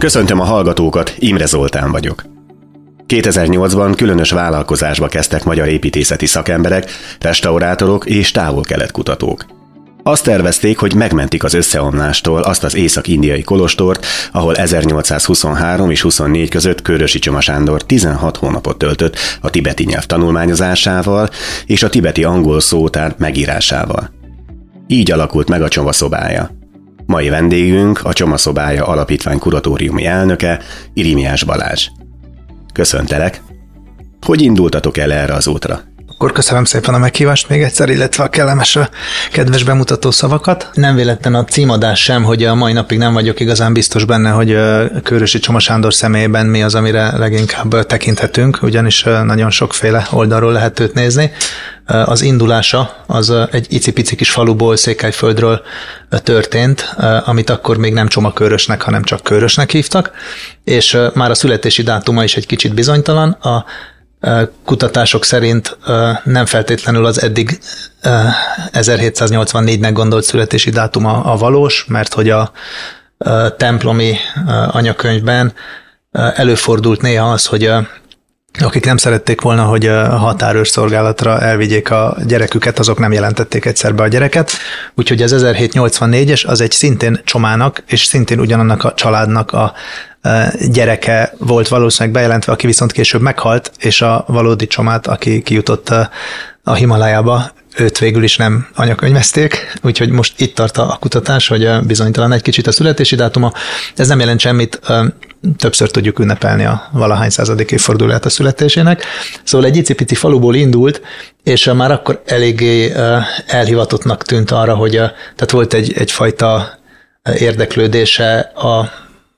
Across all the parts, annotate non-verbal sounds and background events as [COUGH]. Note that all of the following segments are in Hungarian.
Köszöntöm a hallgatókat, Imre Zoltán vagyok. 2008-ban különös vállalkozásba kezdtek magyar építészeti szakemberek, restaurátorok és távol-kelet kutatók. Azt tervezték, hogy megmentik az összeomlástól azt az észak-indiai kolostort, ahol 1823 és 24 között Körösi Csoma Sándor 16 hónapot töltött a tibeti nyelv tanulmányozásával és a tibeti angol szótár megírásával. Így alakult meg a Csoma szobája. Mai vendégünk a Csoma szobája alapítvány kuratóriumi elnöke, Irimiás Balázs. Köszöntelek! Hogy indultatok el erre az útra? Akkor köszönöm szépen a meghívást még egyszer, illetve a kellemes, kedves bemutató szavakat. Nem véletlen a címadás sem, hogy a mai napig nem vagyok igazán biztos benne, hogy Körösi Csoma Sándor személyében mi az, amire leginkább tekinthetünk, ugyanis nagyon sokféle oldalról lehet őt nézni. Az indulása az egy icipici kis faluból, Székelyföldről történt, amit akkor még nem Csomakörösnek, hanem csak Körösnek hívtak, és már a születési dátuma is egy kicsit bizonytalan. A kutatások szerint nem feltétlenül az eddig 1784-nek gondolt születési dátuma a valós, mert hogy a templomi anyakönyvben előfordult néha az, hogy akik nem szerették volna, hogy a határőr szolgálatra elvigyék a gyereküket, azok nem jelentették egyszer be a gyereket. Úgyhogy az 1784-es az egy szintén csomának, és szintén ugyanannak a családnak a gyereke volt valószínűleg bejelentve, aki viszont később meghalt, és a valódi csomát, aki kijutott a Himalájába, őt végül is nem anyakönyvezték, úgyhogy most itt tart a kutatás, hogy bizonytalan egy kicsit a születési dátuma. Ez nem jelent semmit, többször tudjuk ünnepelni a valahány századik évfordulóját a születésének. Szóval egy icipici faluból indult, és már akkor eléggé elhivatottnak tűnt arra, hogy tehát volt egy, egyfajta érdeklődése a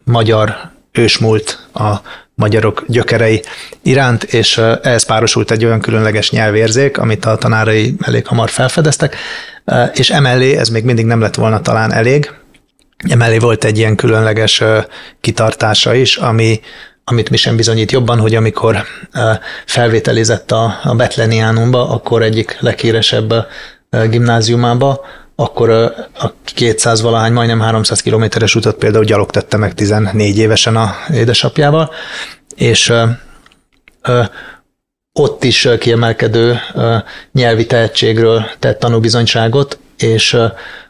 magyar ősmúlt, a magyarok gyökerei iránt, és ehhez párosult egy olyan különleges nyelvérzék, amit a tanárai elég hamar felfedeztek, és emellé, ez még mindig nem lett volna talán elég, emellé volt egy ilyen különleges kitartása is, ami, amit mi sem bizonyít jobban, hogy amikor felvételizett a, a Betleniánumba, akkor egyik leghíresebb gimnáziumába, akkor a 200 valahány, majdnem 300 kilométeres utat például gyalog tette meg 14 évesen a édesapjával, és ott is kiemelkedő nyelvi tehetségről tett tanúbizonyságot, és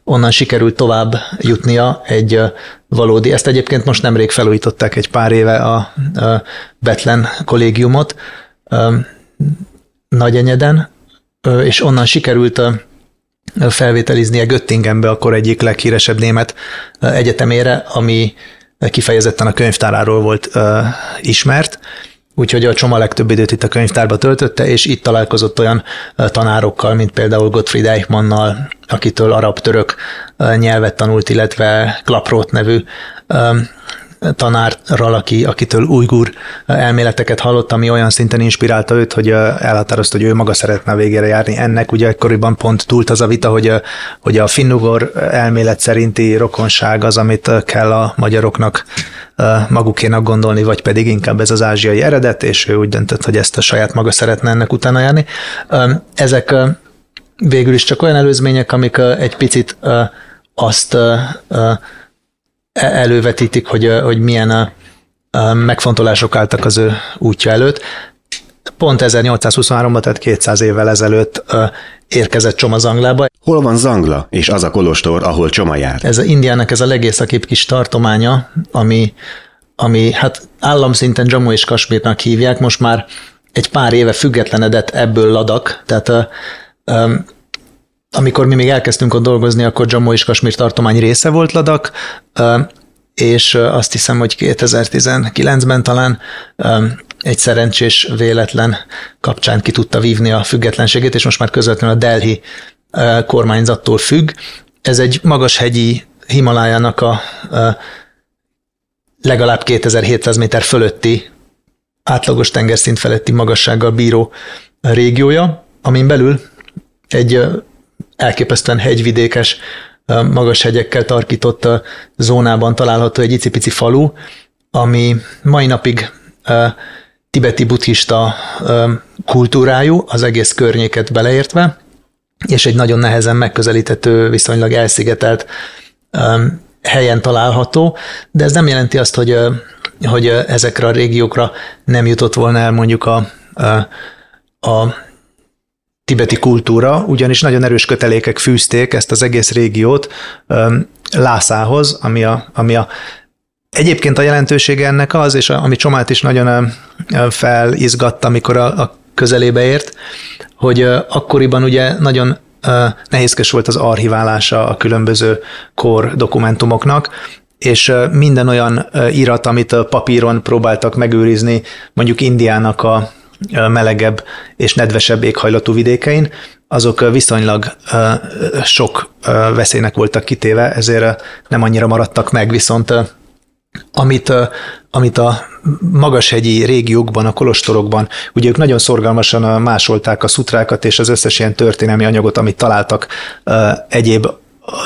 onnan sikerült tovább jutnia egy valódi, ezt egyébként most nemrég felújították egy pár éve a Betlen kollégiumot Nagyenyeden, és onnan sikerült felvételiznie Göttingenbe, akkor egyik leghíresebb német egyetemére, ami kifejezetten a könyvtáráról volt ismert, úgyhogy a Csoma legtöbb időt itt a könyvtárba töltötte, és itt találkozott olyan tanárokkal, mint például Gottfried Eichmannnal, akitől arab-török nyelvet tanult, illetve Klaprot nevű tanárral, aki, akitől ujgur elméleteket hallott, ami olyan szinten inspirálta őt, hogy elhatározta, hogy ő maga szeretne a végére járni. Ennek ugye ekkoriban pont túlt az a vita, hogy, hogy a finnugor elmélet szerinti rokonság az, amit kell a magyaroknak magukénak gondolni, vagy pedig inkább ez az ázsiai eredet, és ő úgy döntött, hogy ezt a saját maga szeretne ennek utána járni. Ezek végül is csak olyan előzmények, amik egy picit azt elővetítik, hogy, hogy milyen a, a megfontolások álltak az ő útja előtt. Pont 1823-ban, tehát 200 évvel ezelőtt érkezett Csoma Zanglába. Hol van Zangla, és az a kolostor, ahol Csoma jár? Ez a Indiának ez a legészakibb kis tartománya, ami, ami hát államszinten Jammu és Kasmírnak hívják, most már egy pár éve függetlenedett ebből Ladak, tehát amikor mi még elkezdtünk ott dolgozni, akkor Jammu és Kasmír tartomány része volt Ladak, és azt hiszem, hogy 2019-ben talán egy szerencsés véletlen kapcsán ki tudta vívni a függetlenségét, és most már közvetlenül a Delhi kormányzattól függ. Ez egy magashegyi Himalájának a legalább 2700 méter fölötti átlagos tengerszint feletti magassággal bíró régiója, amin belül egy elképesztően hegyvidékes, magas hegyekkel tarkított zónában található egy icipici falu, ami mai napig tibeti buddhista kultúrájú, az egész környéket beleértve, és egy nagyon nehezen megközelíthető, viszonylag elszigetelt helyen található, de ez nem jelenti azt, hogy, hogy ezekre a régiókra nem jutott volna el mondjuk a, a, a tibeti kultúra, ugyanis nagyon erős kötelékek fűzték ezt az egész régiót Lászához, ami a, ami a Egyébként a jelentősége ennek az, és ami Csomát is nagyon felizgatta, amikor a, a közelébe ért, hogy akkoriban ugye nagyon nehézkes volt az archiválása a különböző kor dokumentumoknak, és minden olyan irat, amit papíron próbáltak megőrizni, mondjuk Indiának a melegebb és nedvesebb éghajlatú vidékein, azok viszonylag sok veszélynek voltak kitéve, ezért nem annyira maradtak meg, viszont amit, amit a magashegyi régiókban, a kolostorokban, ugye ők nagyon szorgalmasan másolták a szutrákat és az összes ilyen történelmi anyagot, amit találtak egyéb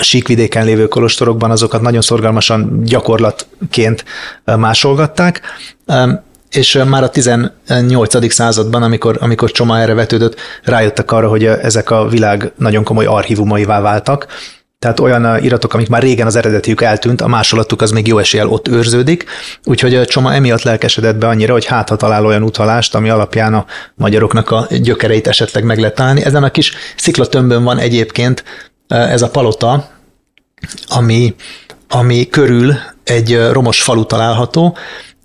síkvidéken lévő kolostorokban, azokat nagyon szorgalmasan gyakorlatként másolgatták, és már a 18. században, amikor, amikor Csoma erre vetődött, rájöttek arra, hogy ezek a világ nagyon komoly archívumaivá váltak, tehát olyan iratok, amik már régen az eredetiük eltűnt, a másolatuk az még jó eséllyel ott őrződik, úgyhogy Csoma emiatt lelkesedett be annyira, hogy hát ha talál olyan utalást, ami alapján a magyaroknak a gyökereit esetleg meg lehet találni. Ezen a kis sziklatömbön van egyébként ez a palota, ami, ami körül egy romos falu található,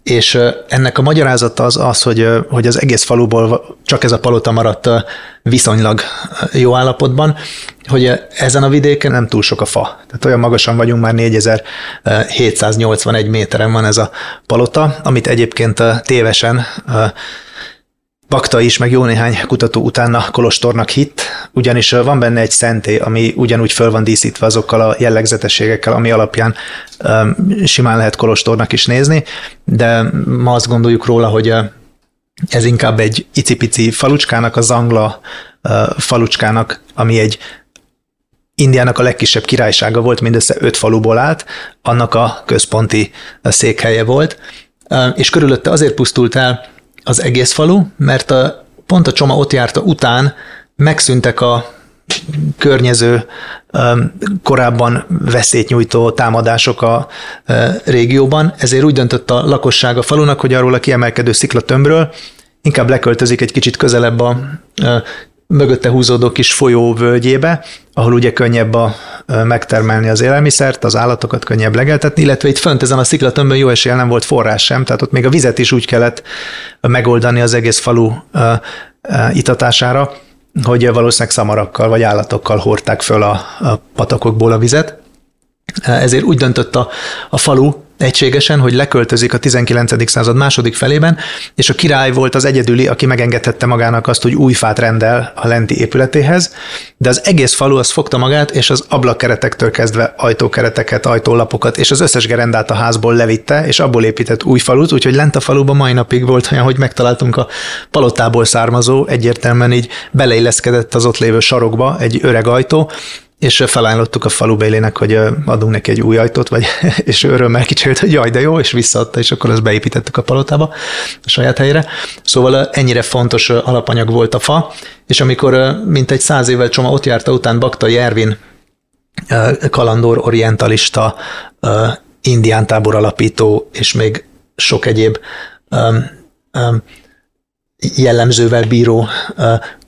és ennek a magyarázata az az, hogy, hogy az egész faluból csak ez a palota maradt viszonylag jó állapotban, hogy ezen a vidéken nem túl sok a fa. Tehát olyan magasan vagyunk, már 4781 méteren van ez a palota, amit egyébként tévesen Bakta is, meg jó néhány kutató utána kolostornak hitt, ugyanis van benne egy szenté, ami ugyanúgy föl van díszítve azokkal a jellegzetességekkel, ami alapján simán lehet kolostornak is nézni, de ma azt gondoljuk róla, hogy ez inkább egy icipici falucskának, a Zangla uh, falucskának, ami egy Indiának a legkisebb királysága volt, mindössze öt faluból állt, annak a központi székhelye volt, és körülötte azért pusztult el, az egész falu, mert a, pont a csoma ott járta után megszűntek a környező korábban veszélyt nyújtó támadások a régióban, ezért úgy döntött a lakosság a falunak, hogy arról a kiemelkedő sziklatömbről inkább leköltözik egy kicsit közelebb a mögötte húzódó kis folyó völgyébe, ahol ugye könnyebb a, megtermelni az élelmiszert, az állatokat könnyebb legeltetni, illetve itt fönt ezen a sziklatömbön jó esélye nem volt forrás sem, tehát ott még a vizet is úgy kellett megoldani az egész falu itatására, hogy valószínűleg szamarakkal vagy állatokkal hordták föl a, a patakokból a vizet. Ezért úgy döntött a, a falu, egységesen, hogy leköltözik a 19. század második felében, és a király volt az egyedüli, aki megengedhette magának azt, hogy új fát rendel a lenti épületéhez, de az egész falu az fogta magát, és az ablakkeretektől kezdve ajtókereteket, ajtólapokat, és az összes gerendát a házból levitte, és abból épített új falut, úgyhogy lent a faluban mai napig volt olyan, hogy megtaláltunk a palotából származó, egyértelműen így beleilleszkedett az ott lévő sarokba egy öreg ajtó, és felajánlottuk a falubélének, hogy adunk neki egy új ajtót, vagy, [LAUGHS] és örömmel kicsilt, hogy jaj, de jó, és visszaadta, és akkor azt beépítettük a palotába, a saját helyére. Szóval ennyire fontos alapanyag volt a fa, és amikor mint egy száz évvel Csoma ott járta után Bakta Jervin, kalandor, orientalista, indián tábor alapító, és még sok egyéb jellemzővel bíró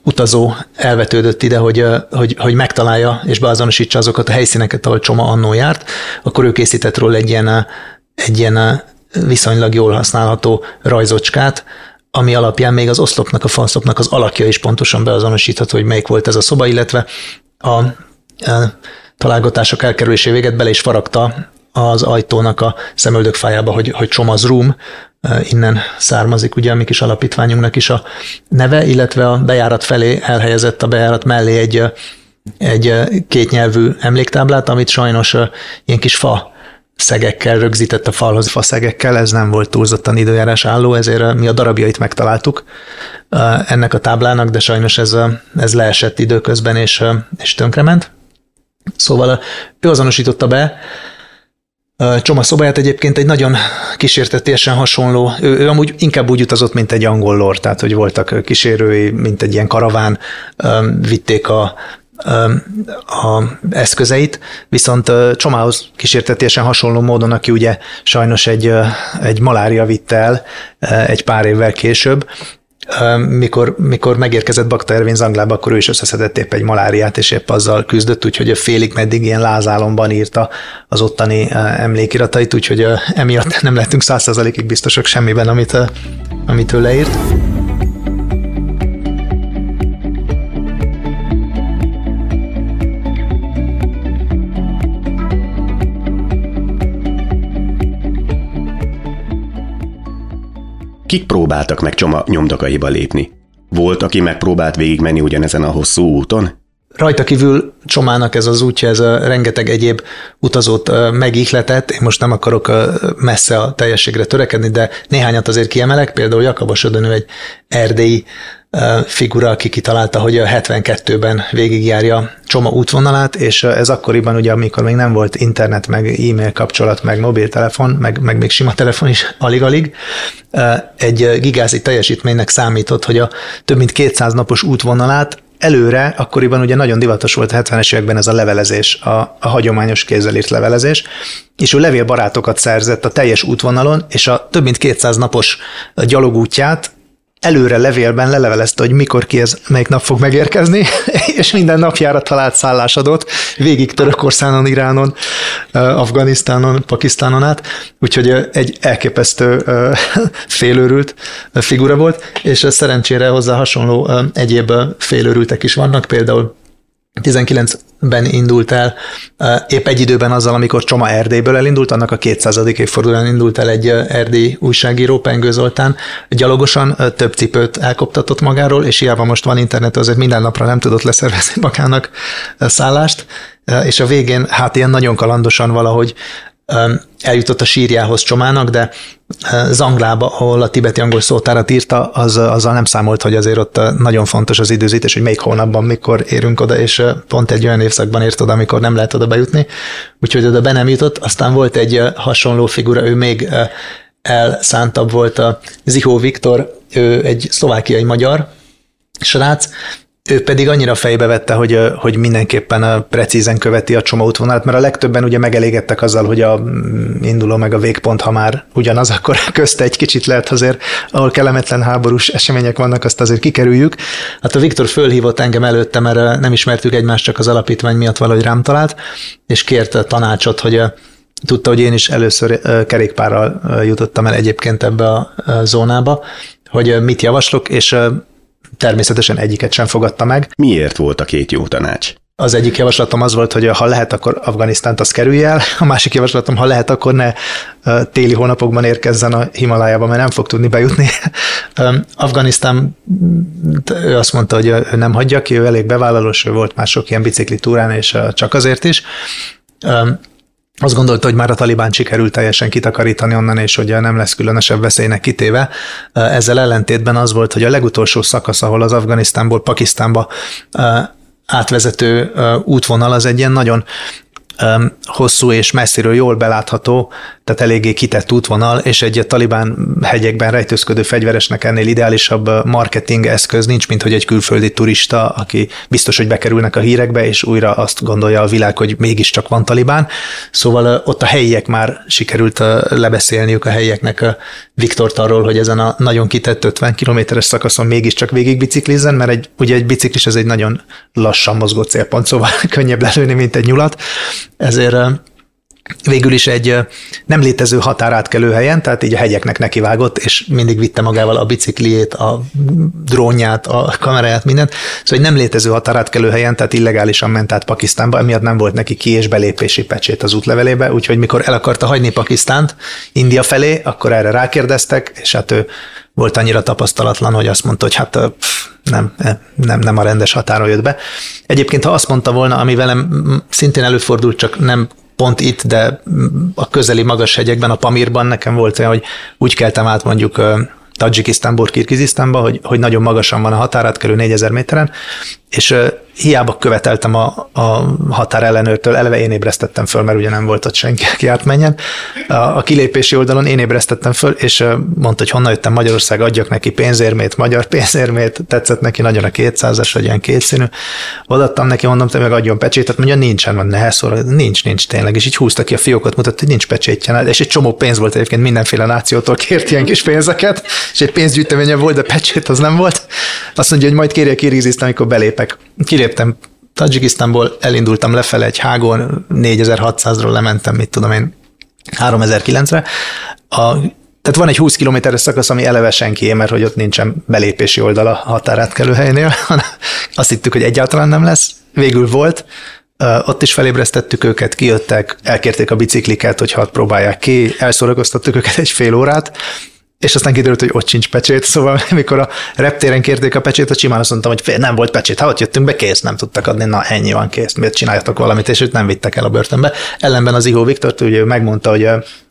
utazó elvetődött ide, hogy, hogy, hogy megtalálja és beazonosítsa azokat a helyszíneket, ahol Csoma annó járt, akkor ő készített róla egy ilyen, egy ilyen viszonylag jól használható rajzocskát, ami alapján még az oszlopnak, a falszopnak az alakja is pontosan beazonosítható, hogy melyik volt ez a szoba, illetve a, a találgatások elkerülésé véget bele is faragta az ajtónak a szemöldökfájába, hogy, hogy Csoma's Room, innen származik ugye a mi kis alapítványunknak is a neve, illetve a bejárat felé elhelyezett a bejárat mellé egy, egy kétnyelvű emléktáblát, amit sajnos ilyen kis fa szegekkel rögzített a falhoz faszegekkel, ez nem volt túlzottan időjárás álló, ezért mi a darabjait megtaláltuk ennek a táblának, de sajnos ez, ez leesett időközben és, és tönkrement. Szóval ő azonosította be, Csoma szobáját egyébként egy nagyon kísértetésen hasonló, ő, ő amúgy inkább úgy utazott, mint egy angol lord, tehát hogy voltak kísérői, mint egy ilyen karaván, vitték a, a eszközeit, viszont Csomához kísértetésen hasonló módon, aki ugye sajnos egy, egy malária vitt el egy pár évvel később, mikor, mikor megérkezett Bakta Ervin Zanglába, akkor ő is összeszedett épp egy maláriát, és épp azzal küzdött, úgyhogy a félig meddig ilyen lázálomban írta az ottani emlékiratait, úgyhogy emiatt nem lettünk százszerzalékig biztosak semmiben, amit, amit ő leírt. Kik próbáltak meg Csoma nyomdokaiba lépni? Volt, aki megpróbált végigmenni ugyanezen a hosszú úton? Rajta kívül Csomának ez az útja, ez a rengeteg egyéb utazót megihletett. Én most nem akarok messze a teljességre törekedni, de néhányat azért kiemelek. Például Jakabos Ödönő egy erdélyi figura, aki kitalálta, hogy a 72-ben végigjárja Csoma útvonalát, és ez akkoriban ugye, amikor még nem volt internet, meg e-mail kapcsolat, meg mobiltelefon, meg, meg még sima telefon is alig-alig, egy gigázi teljesítménynek számított, hogy a több mint 200 napos útvonalát előre, akkoriban ugye nagyon divatos volt a 70-es években ez a levelezés, a, a hagyományos kézzel írt levelezés, és ő levélbarátokat szerzett a teljes útvonalon, és a több mint 200 napos gyalogútját előre levélben lelevelezte, hogy mikor ki ez, melyik nap fog megérkezni, [LAUGHS] és minden napjára talált szállásadót, végig Törökországon, Iránon, Afganisztánon, Pakisztánon át, úgyhogy egy elképesztő [LAUGHS] félőrült figura volt, és szerencsére hozzá hasonló egyéb félőrültek is vannak, például 19-ben indult el, épp egy időben azzal, amikor Csoma Erdélyből elindult, annak a 200. évfordulón indult el egy erdély újságíró, Pengő Zoltán, gyalogosan több cipőt elkoptatott magáról, és hiába most van internet, azért minden napra nem tudott leszervezni magának szállást, és a végén hát ilyen nagyon kalandosan valahogy eljutott a sírjához Csomának, de Zanglába, ahol a tibeti angol szótárat írta, az, azzal nem számolt, hogy azért ott nagyon fontos az időzítés, hogy melyik hónapban mikor érünk oda, és pont egy olyan évszakban ért oda, amikor nem lehet oda bejutni, úgyhogy oda be nem jutott. Aztán volt egy hasonló figura, ő még elszántabb volt a Zihó Viktor, ő egy szlovákiai magyar srác, ő pedig annyira fejbe vette, hogy, hogy mindenképpen precízen követi a csoma útvonalat, mert a legtöbben ugye megelégedtek azzal, hogy a mm, induló meg a végpont, ha már ugyanaz, akkor [LAUGHS] közte egy kicsit lehet azért, ahol kellemetlen háborús események vannak, azt azért kikerüljük. Hát a Viktor fölhívott engem előtte, mert nem ismertük egymást, csak az alapítvány miatt valahogy rám talált, és kért a tanácsot, hogy tudta, hogy én is először kerékpárral jutottam el egyébként ebbe a zónába, hogy mit javaslok, és természetesen egyiket sem fogadta meg. Miért volt a két jó tanács? Az egyik javaslatom az volt, hogy ha lehet, akkor Afganisztánt az kerülj el, a másik javaslatom, ha lehet, akkor ne téli hónapokban érkezzen a Himalájába, mert nem fog tudni bejutni. [LAUGHS] Afganisztán, ő azt mondta, hogy ő nem hagyja ki, ő elég bevállalós, ő volt már sok ilyen bicikli túrán, és csak azért is azt gondolta, hogy már a talibán sikerült teljesen kitakarítani onnan, és hogy nem lesz különösebb veszélynek kitéve. Ezzel ellentétben az volt, hogy a legutolsó szakasz, ahol az Afganisztánból Pakisztánba átvezető útvonal az egy ilyen nagyon hosszú és messziről jól belátható, tehát eléggé kitett útvonal, és egy talibán hegyekben rejtőzködő fegyveresnek ennél ideálisabb marketing eszköz nincs, mint hogy egy külföldi turista, aki biztos, hogy bekerülnek a hírekbe, és újra azt gondolja a világ, hogy mégiscsak van talibán. Szóval ott a helyiek már sikerült lebeszélniük a helyieknek Viktort arról, hogy ezen a nagyon kitett 50 kilométeres szakaszon mégiscsak végig biciklizzen, mert egy, ugye egy biciklis ez egy nagyon lassan mozgó célpont, szóval [LAUGHS] könnyebb lelőni, mint egy nyulat. Ezért végül is egy nem létező határátkelő helyen, tehát így a hegyeknek nekivágott, és mindig vitte magával a bicikliét, a drónját, a kameráját, mindent. Szóval egy nem létező határátkelő helyen, tehát illegálisan ment át Pakisztánba, emiatt nem volt neki ki- és belépési pecsét az útlevelébe, úgyhogy mikor el akarta hagyni Pakisztánt India felé, akkor erre rákérdeztek, és hát ő volt annyira tapasztalatlan, hogy azt mondta, hogy hát pff, nem, nem, nem a rendes határon jött be. Egyébként, ha azt mondta volna, ami velem szintén előfordult, csak nem pont itt, de a közeli magas hegyekben, a Pamirban nekem volt olyan, hogy úgy keltem át mondjuk Tajikisztánból Kirgizisztánba, hogy, hogy nagyon magasan van a határátkelő 4000 méteren, és hiába követeltem a, a határellenőrtől, eleve én ébresztettem föl, mert ugye nem volt ott senki, aki átmenjen. A, a kilépési oldalon én ébresztettem föl, és mondta, hogy honnan jöttem Magyarország, adjak neki pénzérmét, magyar pénzérmét, tetszett neki nagyon a 200-as, vagy ilyen kétszínű. Odaadtam neki, mondom, te meg adjon pecsétet, mondja, nincsen, van ne szól, nincs, nincs tényleg, és így húzta ki a fiókot, mutatta, hogy nincs pecsétje, és egy csomó pénz volt egyébként, mindenféle nációtól kért ilyen kis pénzeket, és egy pénzgyűjteménye volt, de pecsét az nem volt. Azt mondja, hogy majd kérje Kirgiziszt, amikor belépek. Kiléptem Tajikisztánból, elindultam lefele egy hágon, 4600-ról lementem, mit tudom én, 3009-re. A, tehát van egy 20 kilométeres szakasz, ami eleve senki, mert hogy ott nincsen belépési oldal a határátkelő helynél. [LAUGHS] Azt hittük, hogy egyáltalán nem lesz. Végül volt, ott is felébresztettük őket, kijöttek, elkérték a bicikliket, hogy hat próbálják ki, elszórakoztattuk őket egy fél órát, és aztán kiderült, hogy ott sincs pecsét, szóval [LAUGHS] amikor a reptéren kérték a pecsét, a simán azt mondtam, hogy nem volt pecsét, ha ott jöttünk be, kész, nem tudtak adni, na ennyi van kész, miért csináljatok valamit, és őt nem vittek el a börtönbe. Ellenben az Ihó Viktor, ugye ő megmondta, hogy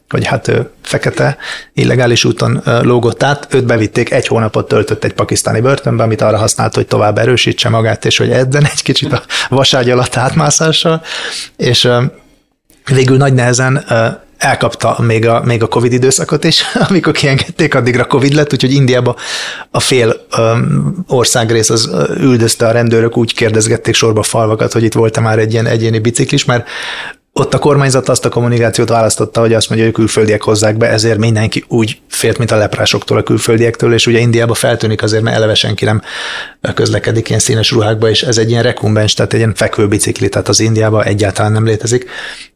hogy hát ő fekete, illegális úton lógott át, őt bevitték, egy hónapot töltött egy pakisztáni börtönbe, amit arra használt, hogy tovább erősítse magát, és hogy edzen egy kicsit a [LAUGHS] vaságy alatt átmászással, és végül nagy nehezen elkapta még a, még a Covid időszakot is, [LAUGHS] amikor kiengedték, addigra Covid lett, úgyhogy Indiába a fél um, országrész az üldözte a rendőrök, úgy kérdezgették sorba falvakat, hogy itt volt-e már egy ilyen egyéni biciklis, mert ott a kormányzat azt a kommunikációt választotta, hogy azt mondja, hogy külföldiek hozzák be, ezért mindenki úgy félt, mint a leprásoktól, a külföldiektől, és ugye Indiába feltűnik azért, mert eleve senki nem közlekedik ilyen színes ruhákba, és ez egy ilyen rekumbens, tehát egy ilyen fekvő bicikli, tehát az Indiába egyáltalán nem létezik,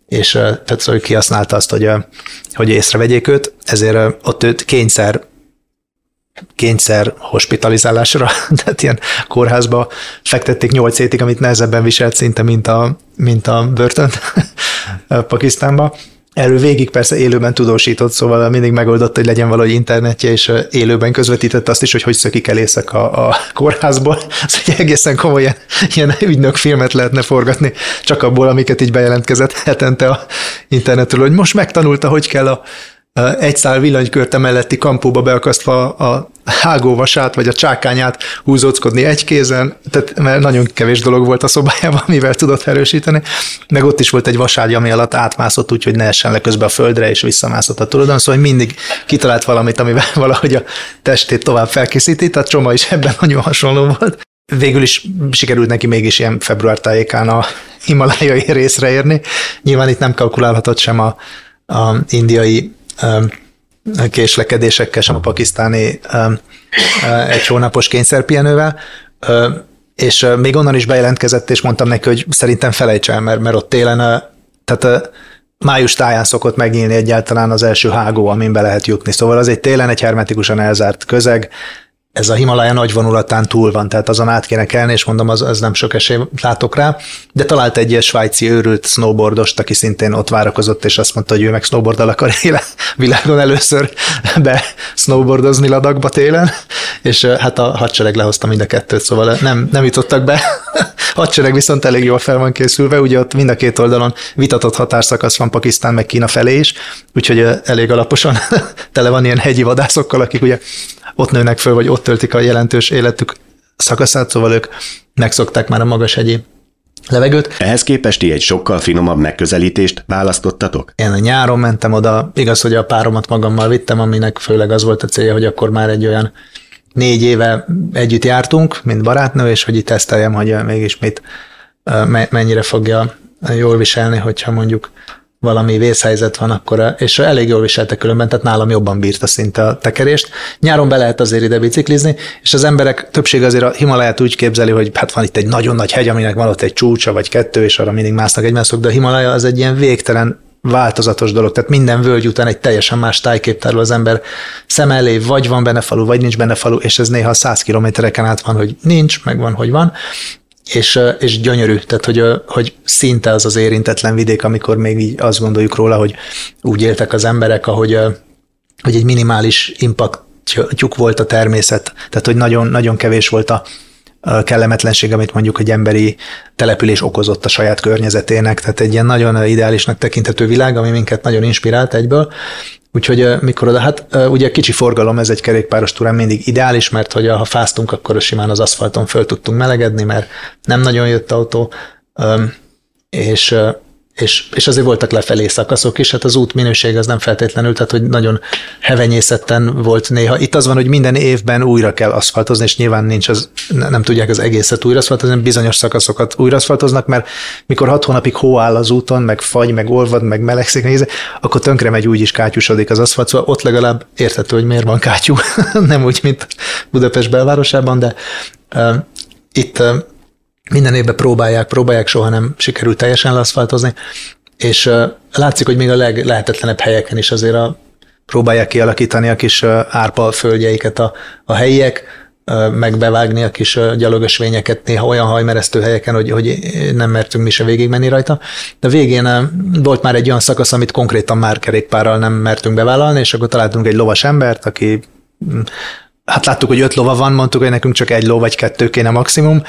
és tehát szóval kihasználta azt, hogy, hogy észrevegyék őt, ezért ott őt kényszer kényszer hospitalizálásra, [LAUGHS] tehát ilyen kórházba fektették nyolc hétig, amit nehezebben viselt szinte, mint a, mint a börtön [LAUGHS] Pakisztánba. Erről végig persze élőben tudósított, szóval mindig megoldott, hogy legyen valahogy internetje, és élőben közvetítette azt is, hogy hogy szökik el éjszaka a kórházból. [LAUGHS] Ez egy egészen komoly ilyen, ilyen ügynök filmet lehetne forgatni, csak abból, amiket így bejelentkezett hetente a internetről, hogy most megtanulta, hogy kell a egy szál villanykörte melletti kampóba beakasztva a hágóvasát vagy a csákányát húzóckodni egy kézen, tehát mert nagyon kevés dolog volt a szobájában, [LAUGHS] mivel tudott erősíteni, meg ott is volt egy vaságy, ami alatt átmászott úgy, hogy ne essen le közben a földre, és visszamászott a tulajdon, szóval mindig kitalált valamit, amivel [LAUGHS] valahogy a testét tovább felkészíti, tehát Csoma is ebben nagyon hasonló volt. Végül is sikerült neki mégis ilyen február tájékán a himalájai [LAUGHS] részre érni. Nyilván itt nem kalkulálhatott sem a, a indiai késlekedésekkel, sem a pakisztáni egy hónapos kényszerpihenővel, és még onnan is bejelentkezett, és mondtam neki, hogy szerintem felejts el, mert, mert ott télen, tehát május táján szokott megnyílni egyáltalán az első hágó, amin be lehet jutni. Szóval az egy télen egy hermetikusan elzárt közeg, ez a Himalaya nagy vonulatán túl van, tehát azon át kéne kelni, és mondom, az, az nem sok esély látok rá, de talált egy ilyen svájci őrült snowboardost, aki szintén ott várakozott, és azt mondta, hogy ő meg snowboarddal akar [LAUGHS] éle, világon először be snowboardozni ladakba télen, és hát a hadsereg lehozta mind a kettőt, szóval nem, nem jutottak be. [LAUGHS] Hadsereg viszont elég jól fel van készülve, ugye ott mind a két oldalon vitatott határszakasz van Pakisztán meg Kína felé is, úgyhogy elég alaposan [LAUGHS] tele van ilyen hegyi vadászokkal, akik ugye ott nőnek föl, vagy ott töltik a jelentős életük szakaszát, szóval ők megszokták már a magas hegyi levegőt. Ehhez képest egy sokkal finomabb megközelítést választottatok? Én a nyáron mentem oda, igaz, hogy a páromat magammal vittem, aminek főleg az volt a célja, hogy akkor már egy olyan négy éve együtt jártunk, mint barátnő, és hogy itt teszteljem, hogy mégis mit, mennyire fogja jól viselni, hogyha mondjuk valami vészhelyzet van, akkor, és elég jól viselte különben, tehát nálam jobban bírta szinte a tekerést. Nyáron be lehet azért ide biciklizni, és az emberek többség azért a Himalayát úgy képzeli, hogy hát van itt egy nagyon nagy hegy, aminek van ott egy csúcsa vagy kettő, és arra mindig másznak egymások, de a Himalaya az egy ilyen végtelen változatos dolog, tehát minden völgy után egy teljesen más tájképtárról az ember. Szem elé, vagy van benne falu, vagy nincs benne falu, és ez néha 100 kilométereken át van, hogy nincs, meg van, hogy van, és, és gyönyörű, tehát hogy, hogy szinte az az érintetlen vidék, amikor még így azt gondoljuk róla, hogy úgy éltek az emberek, ahogy hogy egy minimális impaktjuk volt a természet, tehát hogy nagyon, nagyon kevés volt a, kellemetlenség, amit mondjuk egy emberi település okozott a saját környezetének. Tehát egy ilyen nagyon ideálisnak tekinthető világ, ami minket nagyon inspirált egyből. Úgyhogy mikor oda, hát ugye kicsi forgalom, ez egy kerékpáros túrán mindig ideális, mert hogy ha fáztunk, akkor simán az aszfalton föl tudtunk melegedni, mert nem nagyon jött autó, és és, és azért voltak lefelé szakaszok is, hát az út minőség az nem feltétlenül, tehát hogy nagyon hevenyészetten volt néha. Itt az van, hogy minden évben újra kell aszfaltozni, és nyilván nincs az, nem tudják az egészet újra aszfaltozni, bizonyos szakaszokat újra aszfaltoznak, mert mikor hat hónapig hó áll az úton, meg fagy, meg olvad, meg melegszik, nézze, akkor tönkre megy úgy is kátyusodik az aszfalt, szóval ott legalább érthető, hogy miért van kátyú, [LAUGHS] nem úgy, mint Budapest belvárosában, de uh, itt uh, minden évben próbálják, próbálják, soha nem sikerült teljesen leaszfaltozni, és látszik, hogy még a leglehetetlenebb helyeken is azért a, próbálják kialakítani a kis árpa földjeiket a, a helyiek, uh, meg bevágni a kis gyalogösvényeket néha olyan hajmeresztő helyeken, hogy, hogy nem mertünk mi se végigmenni rajta. De végén volt már egy olyan szakasz, amit konkrétan már kerékpárral nem mertünk bevállalni, és akkor találtunk egy lovas embert, aki hát láttuk, hogy öt lova van, mondtuk, hogy nekünk csak egy ló vagy kettő kéne maximum,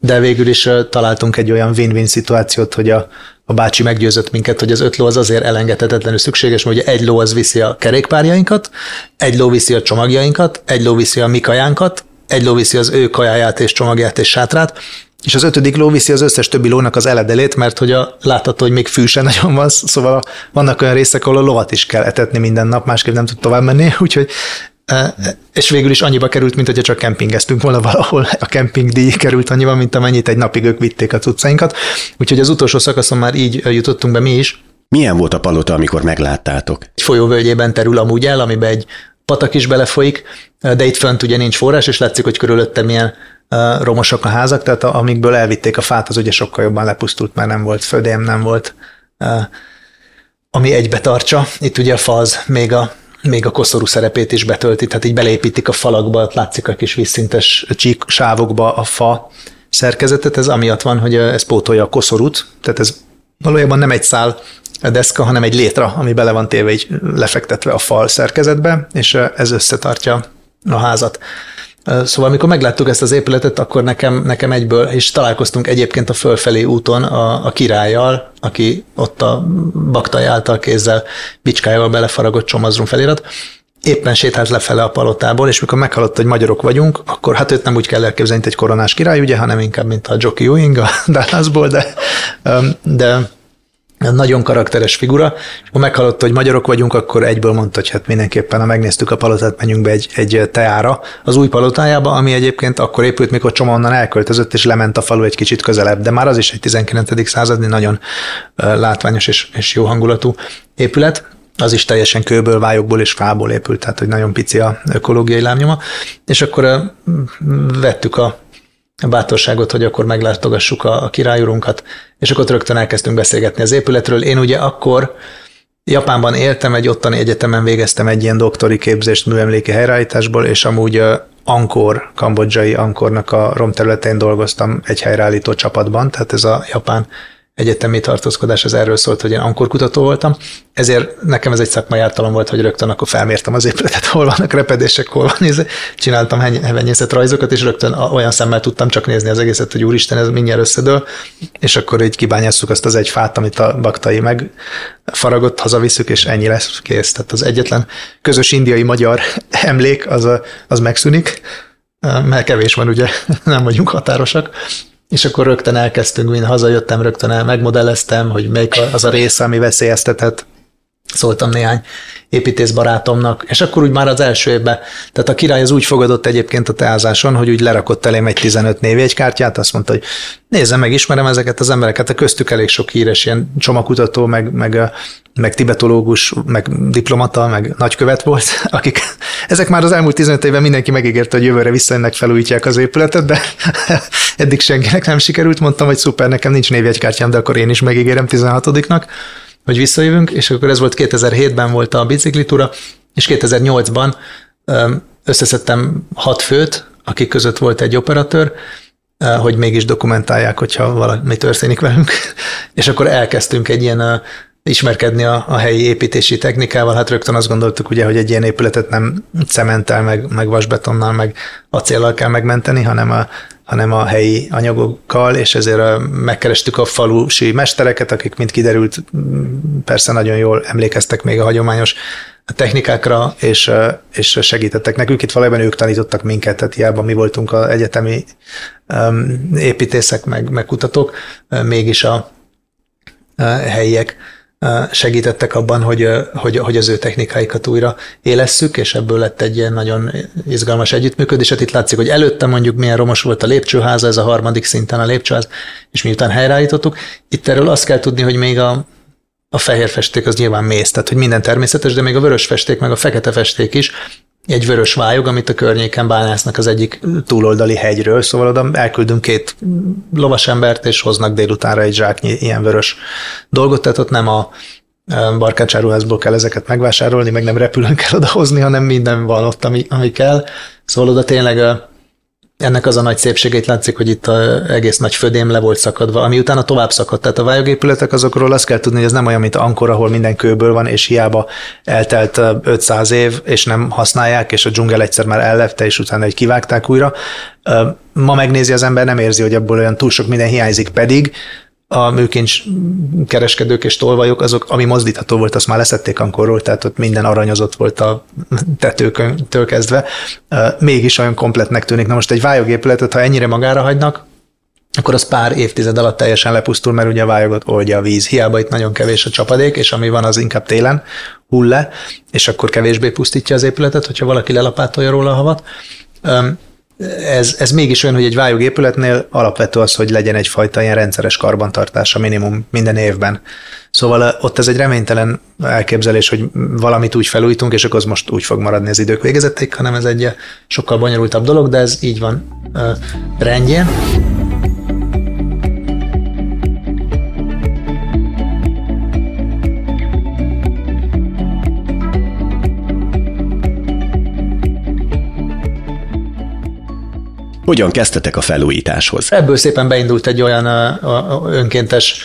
de végül is találtunk egy olyan win-win szituációt, hogy a, a bácsi meggyőzött minket, hogy az öt ló az azért elengedhetetlenül szükséges, mert ugye egy ló az viszi a kerékpárjainkat, egy ló viszi a csomagjainkat, egy ló viszi a mi kajánkat, egy ló viszi az ő kajáját és csomagját és sátrát, és az ötödik ló viszi az összes többi lónak az eledelét, mert hogy a, látható, hogy még fű sem nagyon van, szóval a, vannak olyan részek, ahol a lovat is kell etetni minden nap, másképp nem tud tovább menni, [LAUGHS] úgyhogy és végül is annyiba került, mint hogyha csak kempingeztünk volna valahol. A kempingdíj került annyiba, mint amennyit egy napig ők vitték a cuccainkat. Úgyhogy az utolsó szakaszon már így jutottunk be mi is. Milyen volt a palota, amikor megláttátok? Egy folyóvölgyében terül amúgy el, amiben egy patak is belefolyik, de itt fönt ugye nincs forrás, és látszik, hogy körülöttem milyen romosak a házak, tehát amikből elvitték a fát, az ugye sokkal jobban lepusztult, mert nem volt födém, nem volt ami egybe tartsa. Itt ugye a fa az még a még a koszorú szerepét is betölti, tehát így belépítik a falakba, látszik a kis vízszintes csík sávokba a fa szerkezetet, ez amiatt van, hogy ez pótolja a koszorút, tehát ez valójában nem egy szál deszka, hanem egy létra, ami bele van téve így lefektetve a fal szerkezetbe, és ez összetartja a házat. Szóval amikor megláttuk ezt az épületet, akkor nekem, nekem egyből, és találkoztunk egyébként a fölfelé úton a, a királlyal, aki ott a baktai által kézzel bicskájával belefaragott csomazrum felirat, éppen sétált lefele a palotából, és mikor meghallott, hogy magyarok vagyunk, akkor hát őt nem úgy kell elképzelni, mint egy koronás király, ugye, hanem inkább, mint a Jockey Ewing a [LAUGHS] Dallasból, de, de nagyon karakteres figura, ha meghallotta, hogy magyarok vagyunk, akkor egyből mondta, hogy hát mindenképpen, ha megnéztük a palotát, menjünk be egy, egy teára az új palotájába, ami egyébként akkor épült, mikor Csoma onnan elköltözött, és lement a falu egy kicsit közelebb, de már az is egy 19. századi nagyon látványos és, és jó hangulatú épület. Az is teljesen kőből, vályokból és fából épült, tehát hogy nagyon pici a ökológiai lábnyoma. És akkor vettük a bátorságot, hogy akkor meglátogassuk a, a királyurunkat, és akkor rögtön elkezdtünk beszélgetni az épületről. Én ugye akkor Japánban éltem, egy ottani egyetemen végeztem egy ilyen doktori képzést műemléki helyreállításból, és amúgy Ankor, kambodzsai Ankornak a romterületén dolgoztam egy helyreállító csapatban, tehát ez a japán egyetemi tartózkodás az erről szólt, hogy én ankorkutató voltam, ezért nekem ez egy szakmai ártalom volt, hogy rögtön akkor felmértem az épületet, [LAUGHS] hol vannak repedések, hol van nézve, csináltam hevenyészet rajzokat, és rögtön olyan szemmel tudtam csak nézni az egészet, hogy úristen, ez mindjárt összedől, és akkor így kibányásszuk azt az egy fát, amit a baktai meg faragott, hazaviszük, és ennyi lesz kész. Tehát az egyetlen közös indiai-magyar [LAUGHS] emlék az, az megszűnik, mert kevés van, ugye, [LAUGHS] nem vagyunk határosak, és akkor rögtön elkezdtünk, mint hazajöttem, rögtön el megmodelleztem, hogy melyik az a része, ami veszélyeztetett. Szóltam néhány építész barátomnak, és akkor úgy már az első évben, tehát a király az úgy fogadott egyébként a teázáson, hogy úgy lerakott elém egy 15 névjegykártyát, azt mondta, hogy nézzem meg, ismerem ezeket az embereket, a köztük elég sok híres ilyen csomakutató, meg, meg, meg tibetológus, meg diplomata, meg nagykövet volt, [LAUGHS] akik ezek már az elmúlt 15 évben mindenki megígérte, hogy jövőre visszajönnek, felújítják az épületet, de [LAUGHS] eddig senkinek nem sikerült, mondtam, hogy szuper, nekem nincs névjegykártyám, de akkor én is megígérem 16-nak hogy visszajövünk, és akkor ez volt 2007-ben volt a biciklitúra, és 2008-ban összeszedtem hat főt, akik között volt egy operatőr, hogy mégis dokumentálják, hogyha valami történik velünk. [LAUGHS] És akkor elkezdtünk egy ilyen ismerkedni a, a helyi építési technikával. Hát rögtön azt gondoltuk ugye, hogy egy ilyen épületet nem cementtel, meg, meg vasbetonnal, meg acéllal kell megmenteni, hanem a, hanem a helyi anyagokkal, és ezért megkerestük a falusi mestereket, akik, mint kiderült, persze nagyon jól emlékeztek még a hagyományos technikákra, és, és segítettek nekünk. Itt valójában ők tanítottak minket, tehát hiába mi voltunk az egyetemi építészek, meg, meg kutatók, mégis a, a helyiek segítettek abban, hogy, hogy, hogy az ő technikáikat újra élesszük, és ebből lett egy ilyen nagyon izgalmas együttműködés. Hát itt látszik, hogy előtte mondjuk milyen romos volt a lépcsőháza, ez a harmadik szinten a lépcsőház, és miután helyreállítottuk. Itt erről azt kell tudni, hogy még a, a fehér festék az nyilván mész, tehát hogy minden természetes, de még a vörös festék, meg a fekete festék is egy vörös vályog, amit a környéken bányásznak az egyik túloldali hegyről, szóval oda elküldünk két lovasembert, és hoznak délutánra egy zsáknyi ilyen vörös dolgot, tehát ott nem a barkácsáruházból kell ezeket megvásárolni, meg nem repülőn kell odahozni, hanem minden van ott, ami, ami kell. Szóval oda tényleg ennek az a nagy szépségét látszik, hogy itt a egész nagy födém le volt szakadva, ami utána tovább szakadt. Tehát a vályogépületek azokról azt kell tudni, hogy ez nem olyan, mint Ankor, ahol minden kőből van, és hiába eltelt 500 év, és nem használják, és a dzsungel egyszer már ellepte, és utána egy kivágták újra. Ma megnézi az ember, nem érzi, hogy abból olyan túl sok minden hiányzik, pedig a műkincs kereskedők és tolvajok, azok, ami mozdítható volt, azt már leszették ankorról, tehát ott minden aranyozott volt a tetőköntől kezdve. Mégis olyan kompletnek tűnik. Na most egy vályogépületet, ha ennyire magára hagynak, akkor az pár évtized alatt teljesen lepusztul, mert ugye a vályogot oldja a víz. Hiába itt nagyon kevés a csapadék, és ami van, az inkább télen hull le, és akkor kevésbé pusztítja az épületet, hogyha valaki lelapátolja róla a havat ez, ez mégis olyan, hogy egy vályogépületnél alapvető az, hogy legyen egyfajta ilyen rendszeres karbantartása minimum minden évben. Szóval ott ez egy reménytelen elképzelés, hogy valamit úgy felújítunk, és akkor az most úgy fog maradni az idők végezették, hanem ez egy sokkal bonyolultabb dolog, de ez így van rendjén. Hogyan kezdtetek a felújításhoz? Ebből szépen beindult egy olyan önkéntes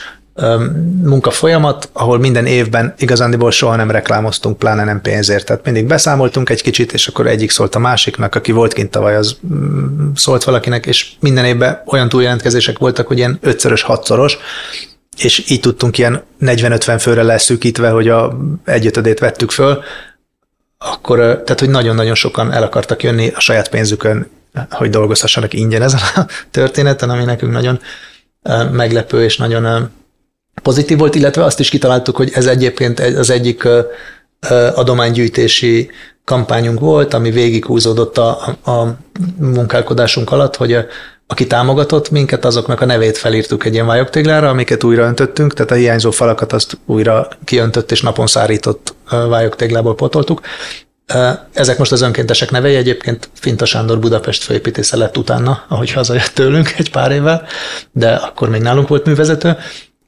munkafolyamat, ahol minden évben igazándiból soha nem reklámoztunk, pláne nem pénzért. Tehát mindig beszámoltunk egy kicsit, és akkor egyik szólt a másiknak, aki volt kint tavaly, az mm, szólt valakinek, és minden évben olyan túljelentkezések voltak, hogy ilyen ötszörös, hatszoros, és így tudtunk ilyen 40-50 főre leszűkítve, hogy a egyötödét vettük föl, akkor, tehát, hogy nagyon-nagyon sokan el akartak jönni a saját pénzükön hogy dolgozhassanak ingyen ezen a történeten, ami nekünk nagyon meglepő és nagyon pozitív volt, illetve azt is kitaláltuk, hogy ez egyébként az egyik adománygyűjtési kampányunk volt, ami végighúzódott a, a munkálkodásunk alatt, hogy aki támogatott minket, azoknak a nevét felírtuk egy ilyen vályogtéglára, amiket újra öntöttünk, tehát a hiányzó falakat azt újra kiöntött és napon szárított vályogtéglából potoltuk, ezek most az önkéntesek nevei, egyébként Finta Sándor Budapest főépítésze lett utána, ahogy hazajött tőlünk egy pár évvel, de akkor még nálunk volt művezető.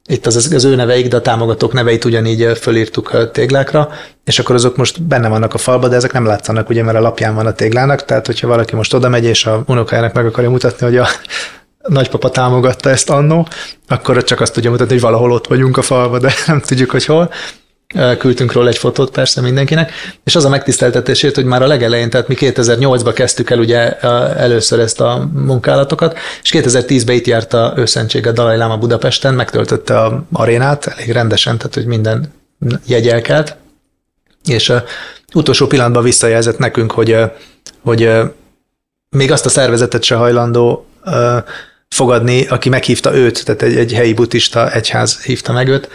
Itt az, az ő neveik, de a támogatók neveit ugyanígy fölírtuk téglákra, és akkor azok most benne vannak a falba, de ezek nem látszanak, ugye, mert a lapján van a téglának, tehát hogyha valaki most oda megy, és a unokájának meg akarja mutatni, hogy a [LAUGHS] nagypapa támogatta ezt annó, akkor csak azt tudja mutatni, hogy valahol ott vagyunk a falba, de [LAUGHS] nem tudjuk, hogy hol küldtünk róla egy fotót persze mindenkinek, és az a megtiszteltetésért, hogy már a legelején, tehát mi 2008-ban kezdtük el ugye először ezt a munkálatokat, és 2010-ben itt járt a őszentség a Dalai Lama Budapesten, megtöltötte a arénát elég rendesen, tehát hogy minden jegyelkelt, és utolsó pillanatban visszajelzett nekünk, hogy, hogy még azt a szervezetet se hajlandó fogadni, aki meghívta őt, tehát egy, egy helyi buddhista egyház hívta meg őt,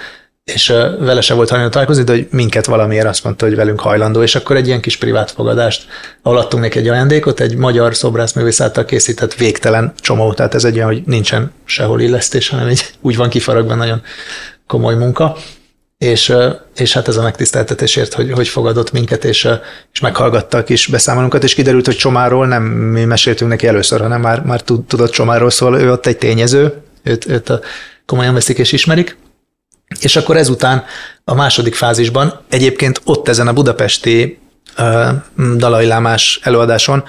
és vele se volt hajlandó találkozni, de hogy minket valamiért azt mondta, hogy velünk hajlandó, és akkor egy ilyen kis privát fogadást, ahol adtunk neki egy ajándékot, egy magyar szobrászművész által készített végtelen csomó, tehát ez egy olyan, hogy nincsen sehol illesztés, hanem egy, úgy van kifaragva nagyon komoly munka, és, és hát ez a megtiszteltetésért, hogy, hogy fogadott minket, és, és meghallgatta a kis beszámolunkat, és kiderült, hogy Csomáról nem mi meséltünk neki először, hanem már, már tudott Csomáról, szóval ő ott egy tényező, őt, őt komolyan veszik és ismerik, és akkor ezután a második fázisban egyébként ott ezen a budapesti uh, Dalai Lámás előadáson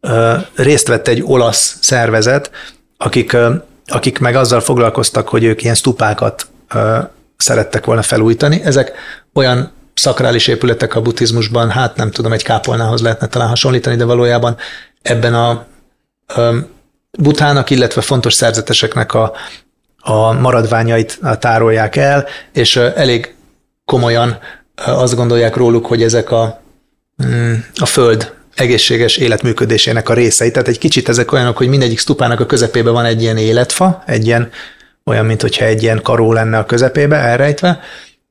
uh, részt vett egy olasz szervezet, akik, uh, akik meg azzal foglalkoztak, hogy ők ilyen stupákat uh, szerettek volna felújítani. Ezek olyan szakrális épületek a buddhizmusban, hát nem tudom, egy kápolnához lehetne talán hasonlítani, de valójában ebben a um, butának, illetve fontos szerzeteseknek a, a maradványait tárolják el, és elég komolyan azt gondolják róluk, hogy ezek a, mm, a föld egészséges életműködésének a részei. Tehát egy kicsit ezek olyanok, hogy mindegyik stupának a közepében van egy ilyen életfa, egy ilyen, olyan, mint hogyha egy ilyen karó lenne a közepébe elrejtve,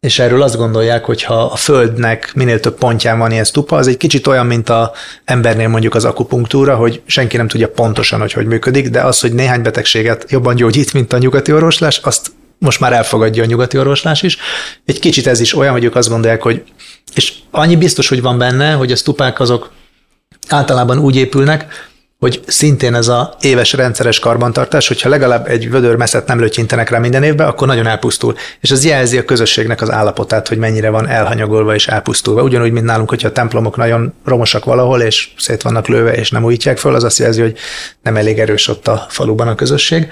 és erről azt gondolják, hogy ha a Földnek minél több pontján van ilyen stupa, az egy kicsit olyan, mint a embernél mondjuk az akupunktúra, hogy senki nem tudja pontosan, hogy hogy működik, de az, hogy néhány betegséget jobban gyógyít, mint a nyugati orvoslás, azt most már elfogadja a nyugati orvoslás is. Egy kicsit ez is olyan, hogy ők azt gondolják, hogy és annyi biztos, hogy van benne, hogy a stupák azok általában úgy épülnek, hogy szintén ez a éves rendszeres karbantartás, hogyha legalább egy vödör messzet nem lötyintenek rá minden évben, akkor nagyon elpusztul. És ez jelzi a közösségnek az állapotát, hogy mennyire van elhanyagolva és elpusztulva. Ugyanúgy, mint nálunk, hogyha a templomok nagyon romosak valahol, és szét vannak lőve, és nem újítják föl, az azt jelzi, hogy nem elég erős ott a faluban a közösség.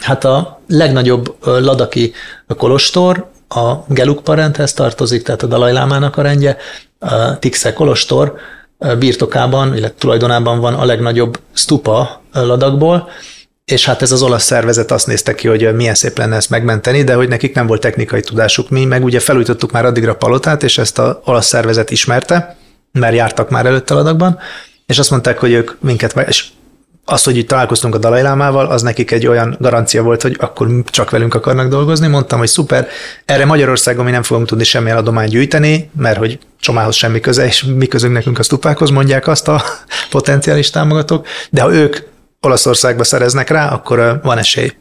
Hát a legnagyobb ladaki kolostor, a Geluk parenthez tartozik, tehát a Dalai Lámának a rendje, a Tixe kolostor, birtokában, illetve tulajdonában van a legnagyobb stupa ladakból, és hát ez az olasz szervezet azt nézte ki, hogy milyen szép lenne ezt megmenteni, de hogy nekik nem volt technikai tudásuk. Mi meg ugye felújítottuk már addigra a palotát, és ezt az olasz szervezet ismerte, mert jártak már előtte ladakban, és azt mondták, hogy ők minket, és az, hogy itt találkoztunk a Dalai Lámával, az nekik egy olyan garancia volt, hogy akkor csak velünk akarnak dolgozni. Mondtam, hogy szuper, erre Magyarországon mi nem fogunk tudni semmilyen adományt gyűjteni, mert hogy Csomához semmi köze, és mi közünk nekünk a stupákhoz, mondják azt a [LAUGHS] potenciális támogatók, de ha ők Olaszországba szereznek rá, akkor van esély.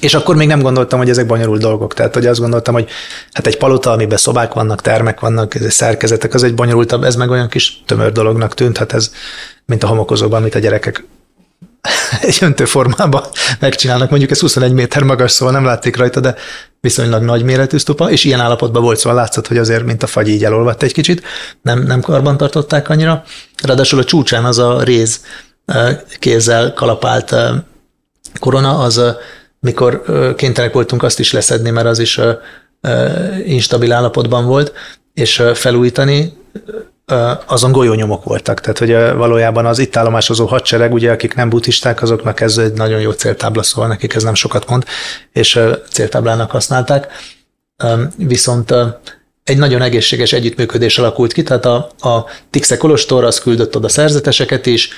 És akkor még nem gondoltam, hogy ezek bonyolult dolgok. Tehát, hogy azt gondoltam, hogy hát egy palota, amiben szobák vannak, termek vannak, szerkezetek, az egy bonyolultabb, ez meg olyan kis tömör dolognak tűnt, hát ez mint a homokozóban, amit a gyerekek [LAUGHS] egy öntőformában megcsinálnak. Mondjuk ez 21 méter magas, szóval nem látték rajta, de viszonylag nagy méretű sztupa, és ilyen állapotban volt, szóval látszott, hogy azért, mint a fagy így elolvadt egy kicsit, nem, nem karban tartották annyira. Ráadásul a csúcsán az a réz kézzel kalapált korona, az mikor kénytelenek voltunk azt is leszedni, mert az is instabil állapotban volt, és felújítani, azon golyónyomok voltak. Tehát, hogy valójában az itt állomásozó hadsereg, ugye, akik nem buddhisták, azoknak ez egy nagyon jó céltábla, szóval nekik ez nem sokat mond, és céltáblának használták. Viszont egy nagyon egészséges együttműködés alakult ki, tehát a, a Tixe Kolostor az küldött oda szerzeteseket is,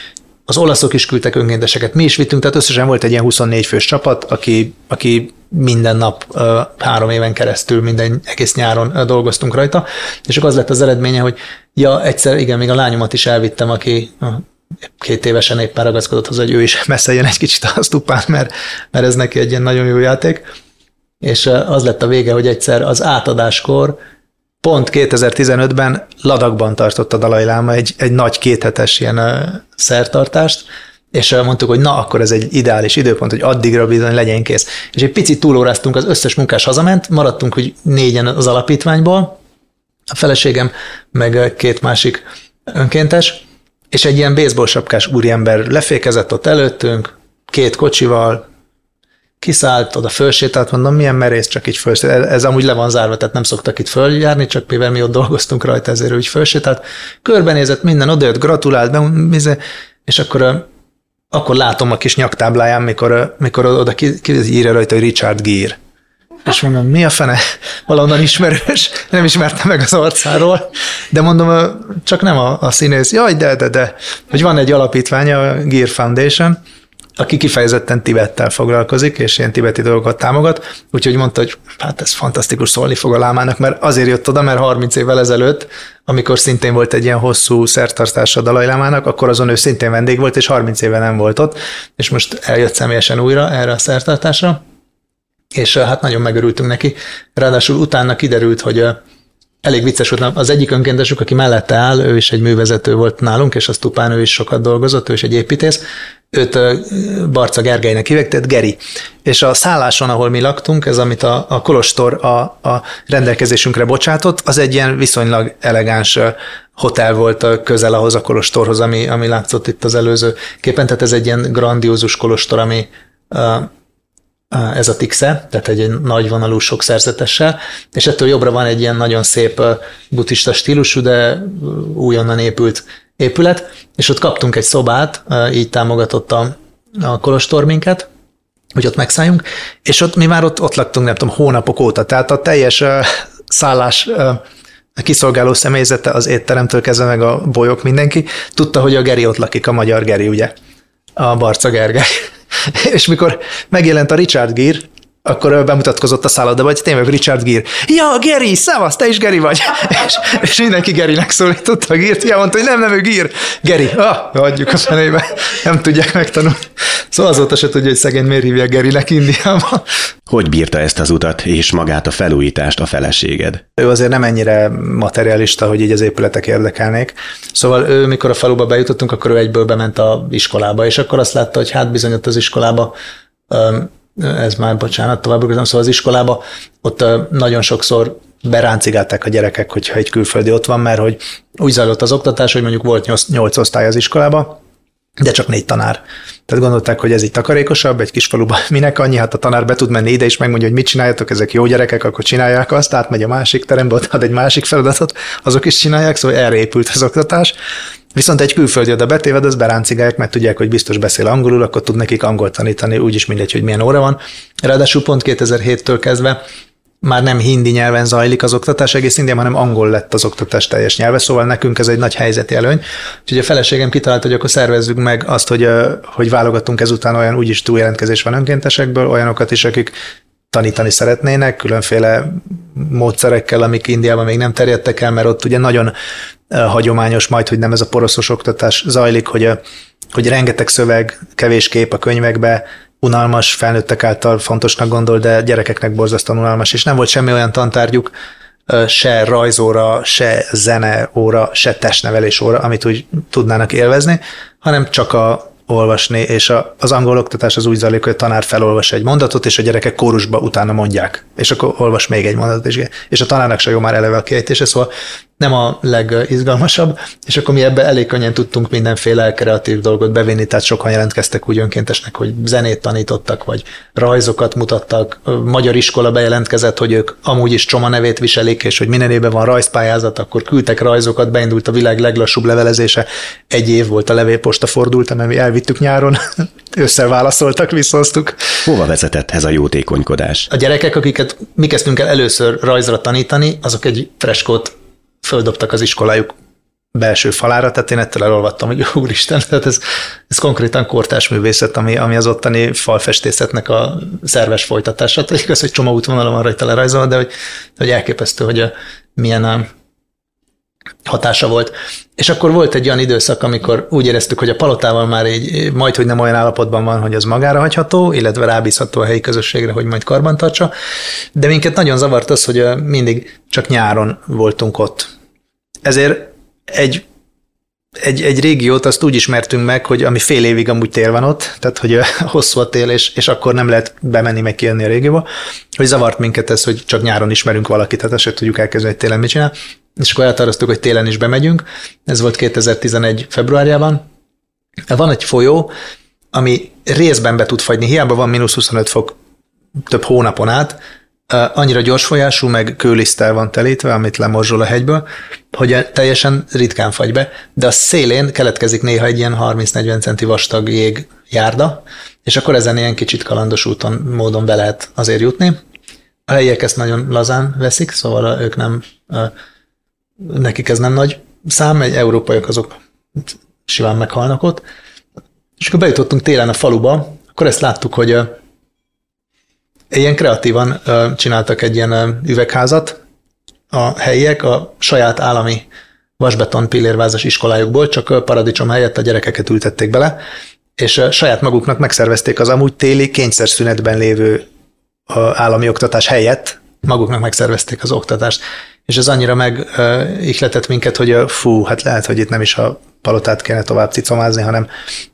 az olaszok is küldtek önkénteseket, mi is vittünk, tehát összesen volt egy ilyen 24 fős csapat, aki, aki minden nap három éven keresztül, minden egész nyáron dolgoztunk rajta, és akkor az lett az eredménye, hogy ja, egyszer, igen, még a lányomat is elvittem, aki két évesen éppen ragaszkodott hozzá, hogy ő is [LAUGHS] messze egy kicsit a stupán, mert, mert ez neki egy ilyen nagyon jó játék. És az lett a vége, hogy egyszer az átadáskor pont 2015-ben Ladakban tartott a Dalai Láma egy, egy nagy kéthetes ilyen szertartást, és mondtuk, hogy na, akkor ez egy ideális időpont, hogy addigra bizony legyen kész. És egy picit túlóráztunk, az összes munkás hazament, maradtunk, hogy négyen az alapítványból, a feleségem, meg két másik önkéntes, és egy ilyen baseball sapkás úriember lefékezett ott előttünk, két kocsival, kiszállt, oda fölsétált, mondom, milyen merész, csak így fölsétált. Ez amúgy le van zárva, tehát nem szoktak itt följárni, csak mivel mi ott dolgoztunk rajta, ezért ő így fölsétált. Körbenézett minden, odajött, gratulált, be, és akkor, akkor látom a kis nyaktábláján, mikor, mikor oda ki, ki írja rajta, hogy Richard Gere. És mondom, mi a fene? Valahonnan ismerős, nem ismerte meg az arcáról, de mondom, csak nem a, a színész. Jaj, de, de, de, hogy van egy alapítványa, a Gear Foundation, aki kifejezetten Tibettel foglalkozik, és ilyen tibeti dolgokat támogat, úgyhogy mondta, hogy hát ez fantasztikus szólni fog a lámának, mert azért jött oda, mert 30 évvel ezelőtt, amikor szintén volt egy ilyen hosszú szertartása a Dalai Lámának, akkor azon ő szintén vendég volt, és 30 éve nem volt ott, és most eljött személyesen újra erre a szertartásra, és hát nagyon megörültünk neki. Ráadásul utána kiderült, hogy elég vicces volt, az egyik önkéntesük, aki mellette áll, ő is egy művezető volt nálunk, és az tupán ő is sokat dolgozott, ő is egy építész, őt Barca Gergelynek hívek, tehát Geri. És a szálláson, ahol mi laktunk, ez amit a, a Kolostor a, a rendelkezésünkre bocsátott, az egy ilyen viszonylag elegáns hotel volt közel ahhoz a Kolostorhoz, ami, ami látszott itt az előző képen, tehát ez egy ilyen grandiózus Kolostor, ami ez a Tixe, tehát egy nagy vonalú sok szerzetessel, és ettől jobbra van egy ilyen nagyon szép buddhista stílusú, de újonnan épült épület, és ott kaptunk egy szobát, így támogatott a, Kolostor minket, hogy ott megszálljunk, és ott mi már ott, ott laktunk, nem tudom, hónapok óta, tehát a teljes szállás a kiszolgáló személyzete, az étteremtől kezdve meg a bolyok, mindenki, tudta, hogy a Geri ott lakik, a magyar Geri, ugye, a Barca Gergely. És mikor megjelent a Richard Gere, akkor bemutatkozott a szálloda, vagy tényleg Richard Gere. Ja, Geri, szavasz, te is Geri vagy. [LAUGHS] és, és mindenki Gerinek szólította a Gírt. Ja, mondta, hogy nem, nem, ő Gír. Geri, ah, adjuk a fenébe. Nem tudják megtanulni. Szóval azóta se tudja, hogy szegény miért hívják Gerinek Indiába. Hogy bírta ezt az utat és magát a felújítást a feleséged? Ő azért nem ennyire materialista, hogy így az épületek érdekelnék. Szóval ő, mikor a faluba bejutottunk, akkor ő egyből bement a iskolába, és akkor azt látta, hogy hát bizony ott az iskolába ez már bocsánat, tovább szóval az iskolába, ott nagyon sokszor beráncigálták a gyerekek, hogyha egy külföldi ott van, mert hogy úgy zajlott az oktatás, hogy mondjuk volt nyolc, nyolc osztály az iskolába, de csak négy tanár. Tehát gondolták, hogy ez így takarékosabb, egy kis faluba [LAUGHS] minek annyi, hát a tanár be tud menni ide, és megmondja, hogy mit csináljatok, ezek jó gyerekek, akkor csinálják azt, átmegy a másik terembe, ott ad egy másik feladatot, azok is csinálják, szóval erre épült az oktatás. Viszont egy külföldi oda betéved, az beráncigálják, mert tudják, hogy biztos beszél angolul, akkor tud nekik angol tanítani, úgyis mindegy, hogy milyen óra van. Ráadásul pont 2007-től kezdve már nem hindi nyelven zajlik az oktatás egész Indiában, hanem angol lett az oktatás teljes nyelve, szóval nekünk ez egy nagy helyzeti előny. Úgyhogy a feleségem kitalálta, hogy akkor szervezzük meg azt, hogy, hogy válogatunk ezután olyan úgyis túljelentkezés van önkéntesekből, olyanokat is, akik tanítani szeretnének, különféle módszerekkel, amik Indiában még nem terjedtek el, mert ott ugye nagyon hagyományos majd, hogy nem ez a poroszos oktatás zajlik, hogy, hogy rengeteg szöveg, kevés kép a könyvekbe, unalmas, felnőttek által fontosnak gondol, de gyerekeknek borzasztóan unalmas, és nem volt semmi olyan tantárgyuk, se rajzóra, se zene óra, se testnevelés óra, amit úgy tudnának élvezni, hanem csak a olvasni, és a, az angol oktatás az úgy zajlik, hogy a tanár felolvas egy mondatot, és a gyerekek kórusba utána mondják, és akkor olvas még egy mondatot, és, és a tanárnak se jó már eleve a kiejtése, szóval nem a legizgalmasabb, és akkor mi ebbe elég könnyen tudtunk mindenféle kreatív dolgot bevinni, tehát sokan jelentkeztek úgy önkéntesnek, hogy zenét tanítottak, vagy rajzokat mutattak. Magyar iskola bejelentkezett, hogy ők amúgy is Csoma nevét viselik, és hogy minden évben van rajzpályázat, akkor küldtek rajzokat, beindult a világ leglassúbb levelezése. Egy év volt a levélposta fordult, mert mi elvittük nyáron, [LAUGHS] összeválaszoltak, visszhoztuk. Hova vezetett ez a jótékonykodás? A gyerekek, akiket mi kezdtünk el először rajzra tanítani, azok egy freskót földobtak az iskolájuk belső falára, tehát én ettől elolvattam, hogy [LAUGHS] úristen, tehát ez, ez konkrétan kortás művészet, ami, ami az ottani falfestészetnek a szerves folytatása. Tehát igaz, hogy csomó útvonalon van rajta lerajzolva, de hogy, hogy elképesztő, hogy a, milyen a hatása volt. És akkor volt egy olyan időszak, amikor úgy éreztük, hogy a palotával már így majd, hogy nem olyan állapotban van, hogy az magára hagyható, illetve rábízható a helyi közösségre, hogy majd karbantartsa, de minket nagyon zavart az, hogy mindig csak nyáron voltunk ott. Ezért egy egy, egy régiót azt úgy ismertünk meg, hogy ami fél évig amúgy tél van ott, tehát hogy [LAUGHS] hosszú a tél, és, és akkor nem lehet bemenni, meg kijönni a régióba, hogy zavart minket ez, hogy csak nyáron ismerünk valakit, tehát ezt tudjuk elkezdeni, hogy télen mit csinál és akkor elhatároztuk, hogy télen is bemegyünk. Ez volt 2011. februárjában. Van egy folyó, ami részben be tud fagyni, hiába van mínusz 25 fok több hónapon át, annyira gyors folyású, meg kőlisztel van telítve, amit lemorzsol a hegyből, hogy teljesen ritkán fagy be, de a szélén keletkezik néha egy ilyen 30-40 centi vastag jég járda, és akkor ezen ilyen kicsit kalandos úton, módon be lehet azért jutni. A helyiek ezt nagyon lazán veszik, szóval ők nem nekik ez nem nagy szám, egy európaiak azok simán meghalnak ott. És akkor bejutottunk télen a faluba, akkor ezt láttuk, hogy ilyen kreatívan csináltak egy ilyen üvegházat a helyiek a saját állami vasbeton pillérvázas iskolájukból, csak paradicsom helyett a gyerekeket ültették bele, és saját maguknak megszervezték az amúgy téli kényszerszünetben lévő állami oktatás helyett, maguknak megszervezték az oktatást és ez annyira megihletett minket, hogy fú, hát lehet, hogy itt nem is a palotát kéne tovább cicomázni, hanem,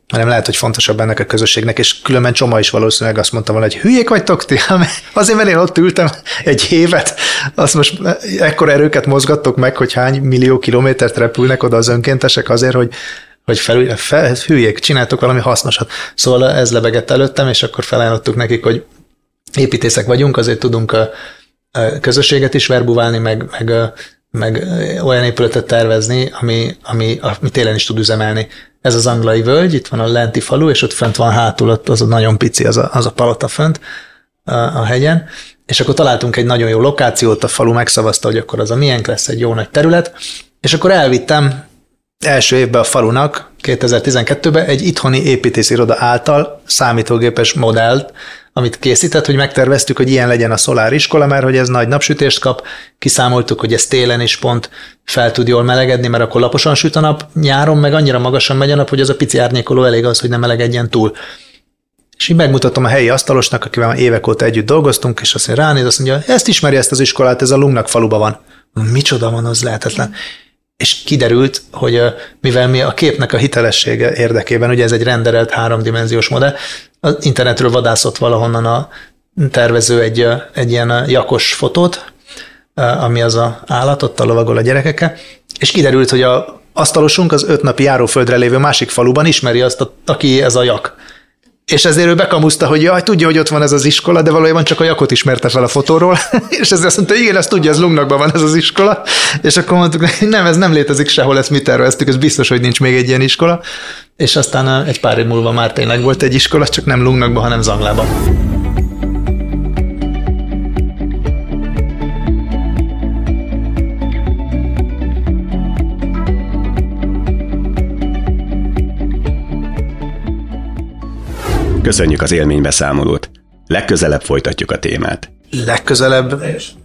hanem lehet, hogy fontosabb ennek a közösségnek, és különben Csoma is valószínűleg azt mondta volna, hogy hülyék vagytok ti, [LAUGHS] azért, mert én ott ültem egy évet, azt most ekkor erőket mozgattok meg, hogy hány millió kilométert repülnek oda az önkéntesek azért, hogy hogy fel, fel, hülyék, csináltok valami hasznosat. Szóval ez lebegett előttem, és akkor felajánlottuk nekik, hogy építészek vagyunk, azért tudunk közösséget is verbuválni, meg, meg, meg olyan épületet tervezni, ami, ami, ami télen is tud üzemelni. Ez az anglai völgy, itt van a lenti falu, és ott fent van hátul, ott az a nagyon pici, az a, az a palota fönt a, hegyen, és akkor találtunk egy nagyon jó lokációt, a falu megszavazta, hogy akkor az a miénk lesz egy jó nagy terület, és akkor elvittem első évben a falunak, 2012-ben egy itthoni építésziroda által számítógépes modellt, amit készített, hogy megterveztük, hogy ilyen legyen a szolár iskola, mert hogy ez nagy napsütést kap, kiszámoltuk, hogy ez télen is pont fel tud jól melegedni, mert akkor laposan süt a nap, nyáron meg annyira magasan megy a nap, hogy az a pici árnyékoló elég az, hogy nem melegedjen túl. És így megmutatom a helyi asztalosnak, akivel évek óta együtt dolgoztunk, és azt mondja, ránéz, azt mondja, ezt ismeri ezt az iskolát, ez a Lungnak faluba van. Micsoda van, az lehetetlen és kiderült, hogy mivel mi a képnek a hitelessége érdekében, ugye ez egy renderelt háromdimenziós modell, az internetről vadászott valahonnan a tervező egy, egy ilyen jakos fotót, ami az a állat, ott a lovagol a gyerekekkel, és kiderült, hogy a asztalosunk az öt napi járóföldre lévő másik faluban ismeri azt, aki ez a jak. És ezért ő bekamuszta, hogy jaj, tudja, hogy ott van ez az iskola, de valójában csak a jakot ismerte fel a fotóról, [LAUGHS] és ezért azt mondta, igen, ezt tudja, ez Lungnakban van ez az iskola, és akkor mondtuk, nem, ez nem létezik sehol, ezt mi terveztük, ez biztos, hogy nincs még egy ilyen iskola, és aztán egy pár év múlva már tényleg volt egy iskola, csak nem Lungnakban, hanem Zanglában. Köszönjük az élménybeszámolót. Legközelebb folytatjuk a témát. Legközelebb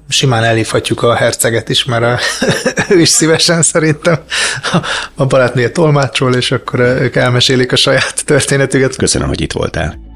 simán elhívhatjuk a herceget is, mert [LAUGHS] ő is szívesen szerintem a barátnél tolmácsol, és akkor ők elmesélik a saját történetüket. Köszönöm, hogy itt voltál.